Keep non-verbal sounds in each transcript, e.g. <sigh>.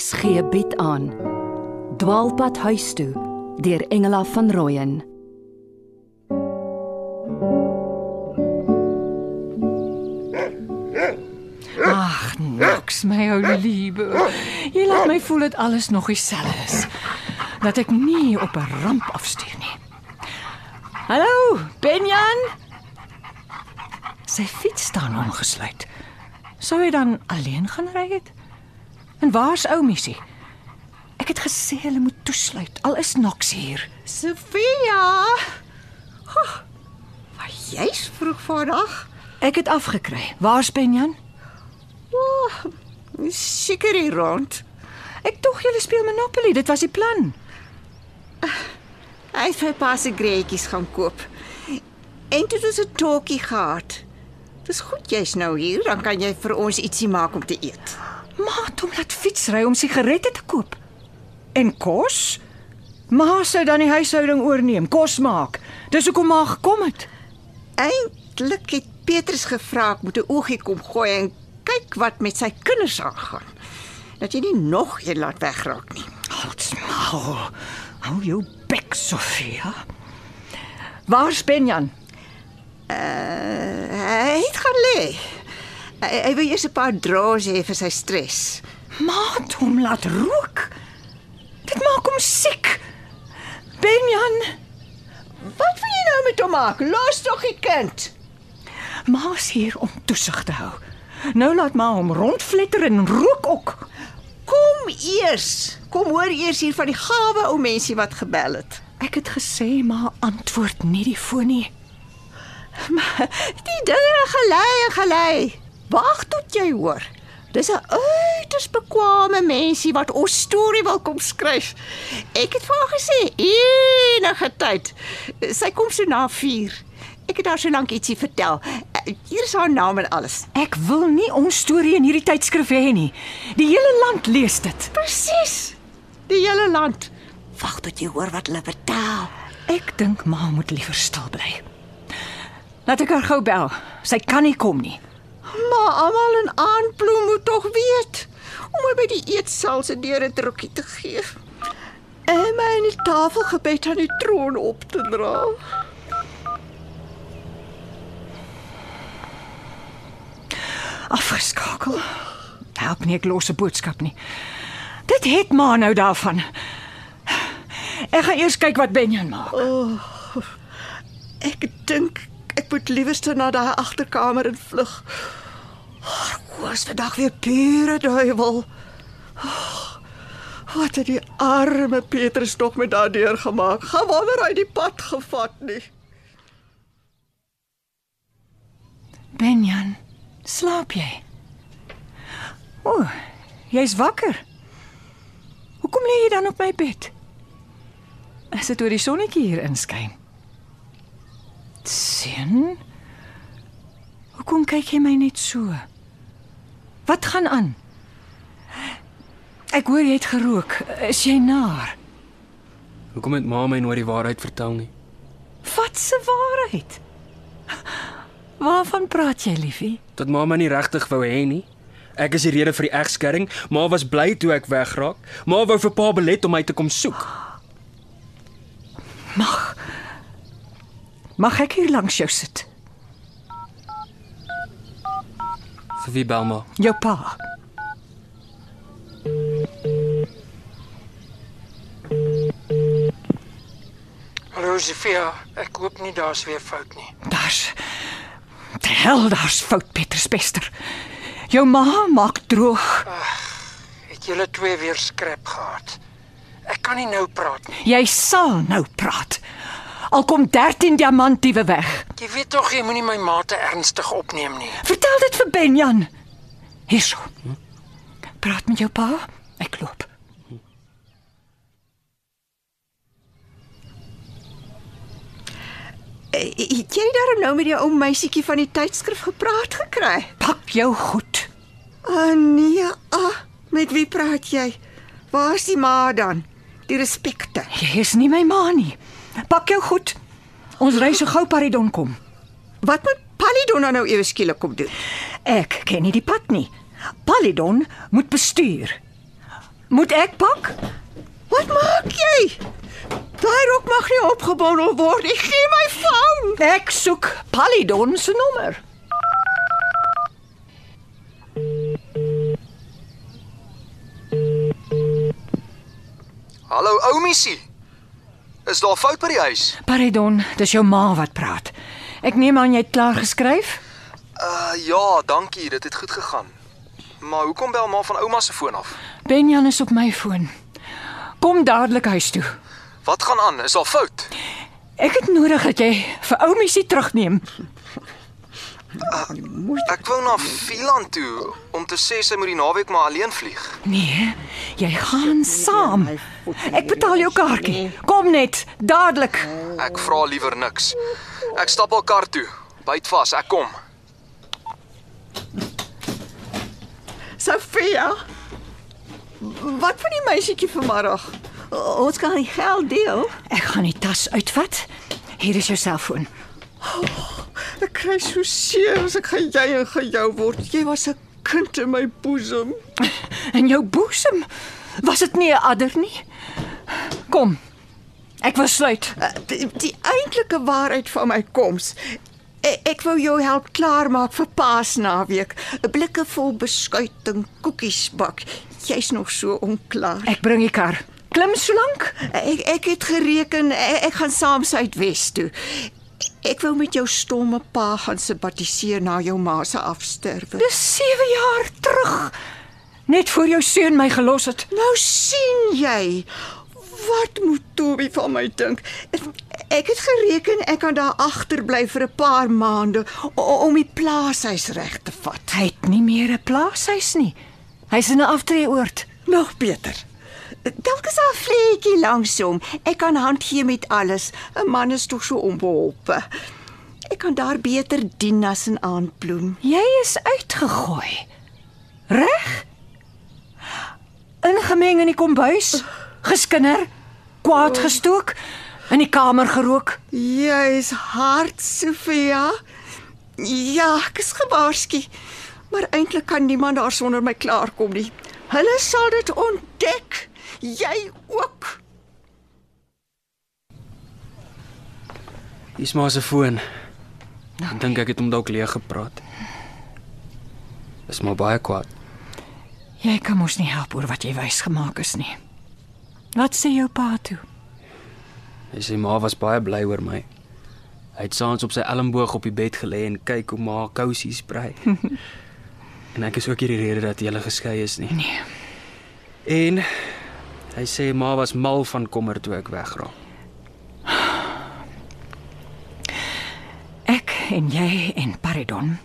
RSG bied aan Dwaalpad huis toe deur Engela van Rooyen Ag, niks my ou lieve. Jy laat my voel dit alles nog dieselfde is. Dat ek nie op 'n ramp afstuur nie. Hallo, Benjan. Sy fiets staan ongesluit. Sou hy dan alleen gaan ry het? En waar's ou Missie? Ek het gesê hulle moet toesluit. Al is Knox hier. Sofia. Oh, wat jy's vroeg vandag? Ek het afgekry. Waar's Benjan? Oh, seker hier rond. Ek tog julle speel Monopoly. Dit was die plan. Hy het vir pas se greetjies gaan koop. En dit is 'n talkie gehad. Dis goed jy's nou hier, dan kan jy vir ons ietsie maak om te eet. Maat hom laat fietsry om sigarette te koop. En kos? Ma sou dan die huishouding oorneem, kos maak. Dis hoekom ma gekom het. Eintlik het Petrus gevra ek moet 'n oogie kom gooi en kyk wat met sy kinders aangaan. Dat jy nie nog een laat wegraak nie. Hotsmaal. Hou jou bek, Sofia. Waar's Benjan? Uh, hy het gaan lê. Hy, hy wil eers 'n paar draws hê vir sy stres. Maat hom laat rook. Dit maak hom siek. Benjan, Wat wil jy nou met hom maak? Los tog die kind. ma's hier om toesig te hou. Nou laat ma hom rondfletter en rook ook. Kom eers. Kom hoor eers hier van die gawe ou mensie wat gebel het. Ek het gesê ma antwoord nie die foon nie. Die dinge gelei en gelei. Wag tot jy hoor. Dis 'n uiters bekwame mensie wat ons storie wil kom skryf. Ek het vir haar gesê enige tyd. Sy kom so na 4. Ek het haar so lank ietsie vertel. Hier is haar naam en alles. Ek wil nie ons storie in hierdie tydskrif hê nie. Die hele land lees dit. Presies. Die hele land. Wag tot jy hoor wat hulle vertel. Ek dink ma moet liewer stil bly. Laat ek haar gou bel. Sy kan nie kom nie. Maar almal in aanbloem moet tog weet om my by die eetsaal se deure drukkie te gee. En my in die tafelgebed aan die troon op te dra. Afgeskakel. Help nie ek los 'n boodskap nie. Dit het ma nou daarvan. Ek gaan eers kyk wat Benjan maak. Ek dink ek moet liewerste na daai agterkamer in vlug. Koos vandag weer pure duiwel. Oh, wat het die arme Petrus tog met daardeur gemaak? Gaan wonder hy die pad gevat nie. Benjan, slaap jy? O, oh, jy's wakker. Hoekom lê jy dan op my bed? Is dit oor die sonnetjie hier inskyn? Sien? Hoekom kyk jy my net so? Wat gaan aan? Ek hoor jy het gerook. Is jy naar? Hoekom het ma my nooit die waarheid vertel nie? Wat se waarheid? Waarvan praat jy, liefie? Dat ma my nie regtig wou hê nie. Ek is die rede vir die egskeiding. Ma was bly toe ek wegraak. Ma wou vir pa belet om my te kom soek. Mag Mag ek hier langs jou sit? Vir wie bel ma? Jou pa. Hallo Sofia, ek hoop nie daar's weer fout nie. Daar's Te hel, daar's fout Petrus Bester. Jou ma maak droog. Het julle twee weer skrap gehad? Ek kan nie nou praat nie. Jy sal nou praat. Al kom 13 diamantiewe weg. Jy weet tog jy moenie my ma te ernstig opneem nie. Vertel dit vir Benjan. Hierso. Praat met jou pa. Ek loop. Eh, Het jy daar nou met die ou meisietjie van die tydskrif gepraat gekry? Pak jou goed. Ah nee, ah, met wie praat jy? Waar's die ma dan? Die respekte. Jy is nie my ma nie. Pak jou goed. Ons ry so gou Paridon kom. Wat moet Palidon nou ewe skielik kom doen? Ek ken nie die pad nie. Palidon moet bestuur. Moet ek pak? Wat maak jy? Daai rok mag nie opgebondel word. Ek gee my foon. Ek soek Palidon se nommer. Hallo ou missie. Is daar fout by die huis? Palidon, dis jou ma wat praat. Ek neem aan jy het klaar geskryf? Uh ja, dankie, dit het goed gegaan. Maar hoekom bel ma van ouma se foon af? Benjan is op my foon. Kom dadelik huis toe. Wat gaan aan? Is daar fout? Ek het nodig dat jy vir ou Missie terugneem. Ek wou na Vierland toe om te sê sy moet die naweek maar alleen vlieg. Nee, jy gaan saam. Ek betaal jou kaartjie. Kom net, dadelik. Ek vra liewer niks. Ek stap al kar toe. Byt vas, ek kom. Sofia. Wat van die meisietjie vanmiddag? Ons kan die geld deel. Ek gaan die tas uitvat. Hier is jou selfoon. Ek kry so seer as ek gejy en gejou word. Jy was 'n kind in my boesem. En jou boesem. Was dit nie <laughs> 'n adder nie? Kom. Ek wil sluit. Die, die eintlike waarheid van my koms. Ek, ek wou jou help klaarmaak vir Paasnaweek. 'n Blikke vol beskuit en koekies bak. Jy's nog so onklaar. Ek bring die kar. Klim solank. Ek ek het gereken ek, ek gaan saam Suidwes toe. Ek wou met jou stomme pa gaan simpatiseer na jou ma se afsterwe. Dis 7 jaar terug. Net voor jou seun my gelos het. Nou sien jy. Wat moet Toby van my dink? Ek het gereken ek kan daar agterbly vir 'n paar maande om die plaashuis reg te vat. Hy het nie meer 'n plaashuis nie. Hy's in 'n aftreeoord. Nog beter. Dalk is daar 'n vleetjie langs hom. Ek kan hand gee met alles. 'n Man is tog so onbeholpe. Ek kan daar beter dien as 'n aandbloem. Jy is uitgegooi. Reg? Ingemeng in die kombuis, geskinder, kwaad gestook, in die kamer gerook. Jy's hard, Sofia. Ja, ek is gewaarsku. Maar eintlik kan niemand daar sonder my klaarkom nie. Hulle sal dit ontdek. Jy ook. Hier's maar se foon. Ek dink ek het hom dalk leeg gepraat. Is maar baie kwaad. Jy kan mos nie help oor wat jy wys gemaak is nie. Wat sê jou pa toe? Hy sê ma was baie bly oor my. Hy het saans op sy elmboog op die bed gelê en kyk hoe ma kousies brei. <laughs> en ek is ook hier die rede dat hulle geskei is nie. Nee. En hy sê ma was mal van kommer toe ek wegraak. Ek en jy en Paridon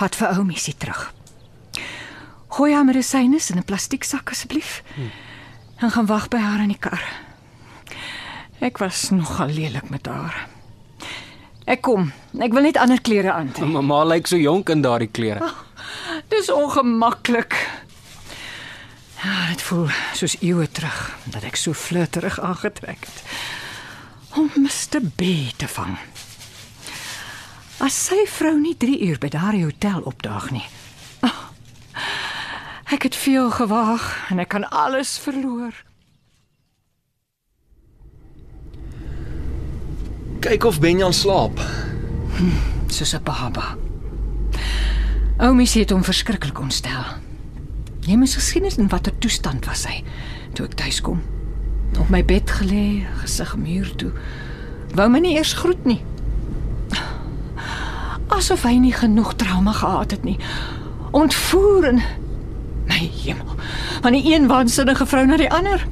vat vir ou Missie terug. Gooi haar medisyne in 'n plastieksak asseblief. En gaan wag by haar in die kar. Ek was nogal lelik met haar. Ek kom. Ek wil net ander klere aantrek. Ma, ma lyk so jonk in daardie klere. Dis ongemaklik. Ja, dit voel soos eeue terug dat ek so flirterig aangetrek het. Om Mr. B te vang. As sy vrou nie 3 uur by daardie hotel opdaag nie. Oh, ek het veel gewaag en ek kan alles verloor. Kyk of Benjan slaap. soos 'n baba. Oumi het hom verskriklik ontstel. Jy moes gesien het in watter toestand was hy toe ek tuis kom. Op my bed gelê, gesig muur toe. Wou my nie eers groet nie. Asof hy nie genoeg trauma gehad het nie. Ontvoer en my hemel. Van die een waansinnige vrou na die ander.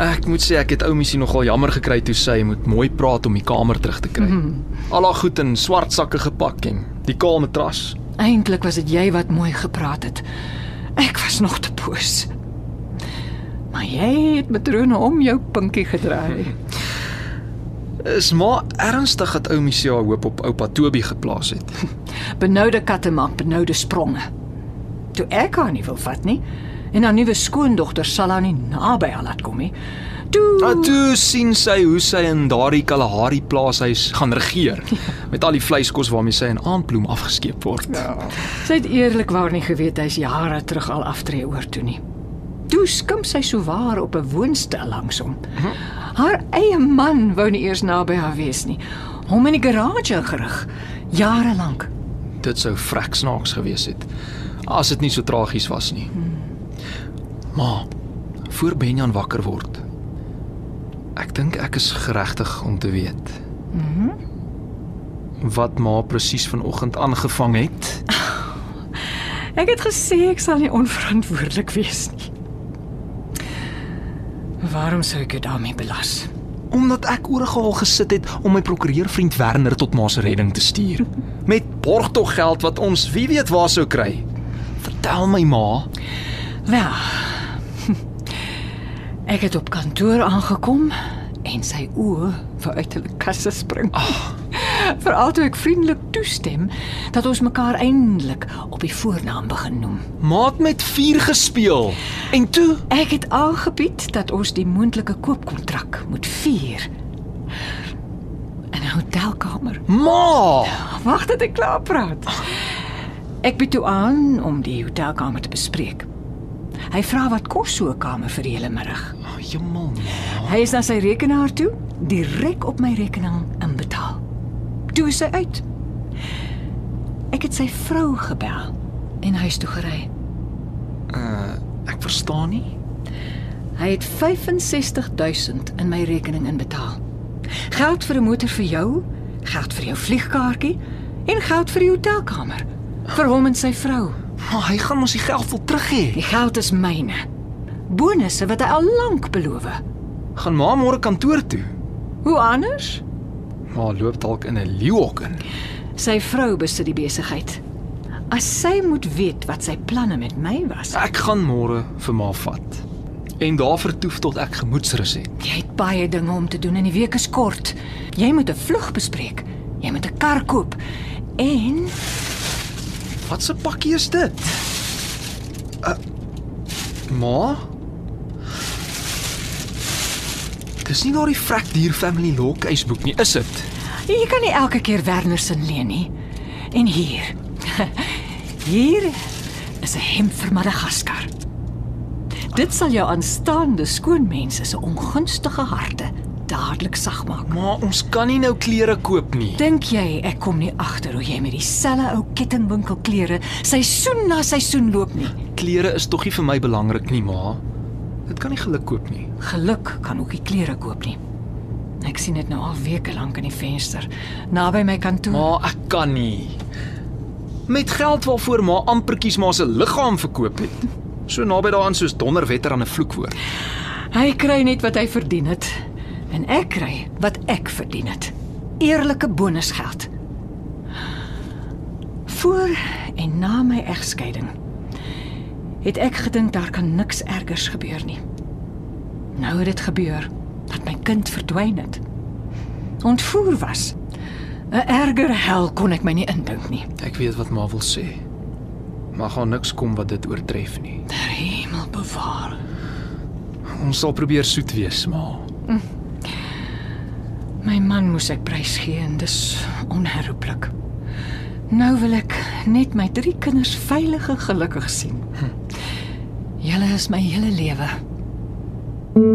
Ek moet sê ek het ou missie nogal jammer gekry toe sy moet mooi praat om die kamer terug te kry. Mm. Al haar goed in swart sakke gepak en die kaal matras. Eintlik was dit jy wat mooi gepraat het. Ek was nog te boos. Maar jy het matrone om jou pinkie gedraai. <laughs> Is maar ernstig dat ou missie haar hoop op oupa Toby geplaas het. <laughs> Benoude katte maak benoude spronge. Toe ek haar nie wil vat nie en haar nuwe skoondogter sal haar nie naby haar laat kom nie. Toe Maar toe sien sy hoe sy in daardie Kalahari plaashuis gaan regeer met al die vleiskos waarmee sy in aandbloem afgeskeep word. Ja. sy het eerlikwaar nie geweet hy's jare terug al aftree oor toe nie. Toe toe skim sy souwaar op 'n woonstel langsom. Haar eie man wou nie eers naby haar wees nie. Hom in die garage gerig jare lank. Dit sou vrek snaaks gewees het as dit nie so tragies was nie. Maar voor Benjan wakker word. Ek dink ek is geregtig om te weet. Mhm. Wat ma presies vanoggend aangevang het? <laughs> Ek het gesê ek sal nie onverantwoordelik wees nie. Waarom sou ek jou daarmee belas? Omdat ek oorgehaal gesit het om my prokureurvriend Werner tot ma se redding te stuur. <laughs> Met borgtoggeld wat ons wie weet waar sou kry. Vertel my ma. Wel. Ek het op kantoor aangekom en sy oë vir uit hulle kasse spring. <laughs> Veral toe ek vriendelik toestem dat ons mekaar eindelik op die voornaam begin noem. Maat met vuur gespeel. En toe, Ek het aangebied dat ons die moontlike koopkontrak moet vier. In 'n hotelkamer. ma, Wag dat ek klaar praat. Ek bied toe aan om die hotelkamer te bespreek. Hy vra wat kos so 'n kamer vir die hele middag. Jemmel. Hy is na sy rekenaar toe, direk op my rekening inbetaal. Toe is hy uit. Ek het sy vrou gebel en huis toe gery. Uh, ek verstaan nie. Hy het 65000 in my rekening inbetaal. Geld vir 'n motor vir jou, geld vir jou vliegkaartjie en geld vir die hotelkamer vir hom en sy vrou. Maar hy gaan ons die geld wil terug hê. Die geld is myne. Bonusse wat hy al lank beloof. Gaan ma môre kantoor toe. Hoe anders? Ma loop dalk in 'n leeuhok in. Sy vrou besit die besigheid. As sy moet weet wat sy planne met my was. Ek gaan môre vir ma vat. En daar vertoef tot ek gemoedsrus het. Jy het baie dinge om te doen en die week is kort. Jy moet 'n vlug bespreek. Jy moet 'n kar koop en Wat 'n pakkie is dit? Uh, ma? Dis nie daardie vrek dier family law case boek nie, is dit? jy kan nie elke keer Werner se leen nie. En hier. <laughs> Hier is 'n hemp vir Madagaskar. Dit sal jou aanstaande skoonmense se ongunstige harte dadelik sag maak. Maar ons kan nie nou klere koop nie. Dink jy ek kom nie agter hoe jy met dieselfde ou kettingwinkel klere seisoen na seisoen loop nie? Klere is tog nie vir my belangrik nie, ma. Dit kan nie geluk koop nie. Geluk kan ook nie klere koop nie. Ek sien dit nou al weke lank in die venster naby my kantoor. Ma, ek kan nie. Met geld waarvoor ma ampertjies ma se liggaam verkoop het. So naby daaraan soos donderwetter aan 'n vloekwoord. Hy kry net wat hy verdien het en ek kry wat ek verdien het. Eerlike bonusgeld. Voor en na my egskeiding het ek gedink daar kan niks ergers gebeur nie. Nou het dit gebeur dat my kind verdwyn het. Ontvoer was. 'n Erger hel kon ek my nie indink nie. Ek weet wat ma wil sê. Maar gaan niks kom wat dit oortref nie. Der hemel bewaar. Ons sal probeer soet wees, ma. My man moes ek prys gee en dis onherroepelik. Nou wil ek net my drie kinders veilig en gelukkig sien. Julle is my hele lewe. Dwaalpad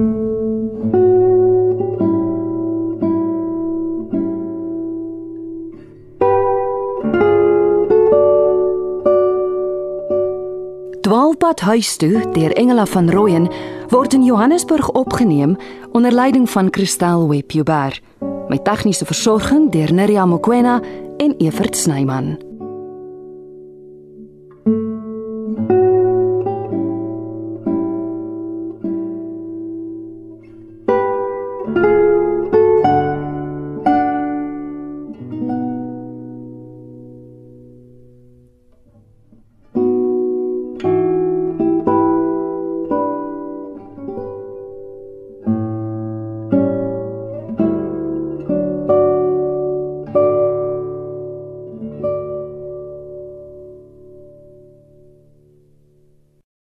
huis toe deur Engela van Rooyen word in Johannesburg opgeneem onder leiding van Christel Webber. Met tegniese versorging deur Neriya Mkwena en Evert Snyman.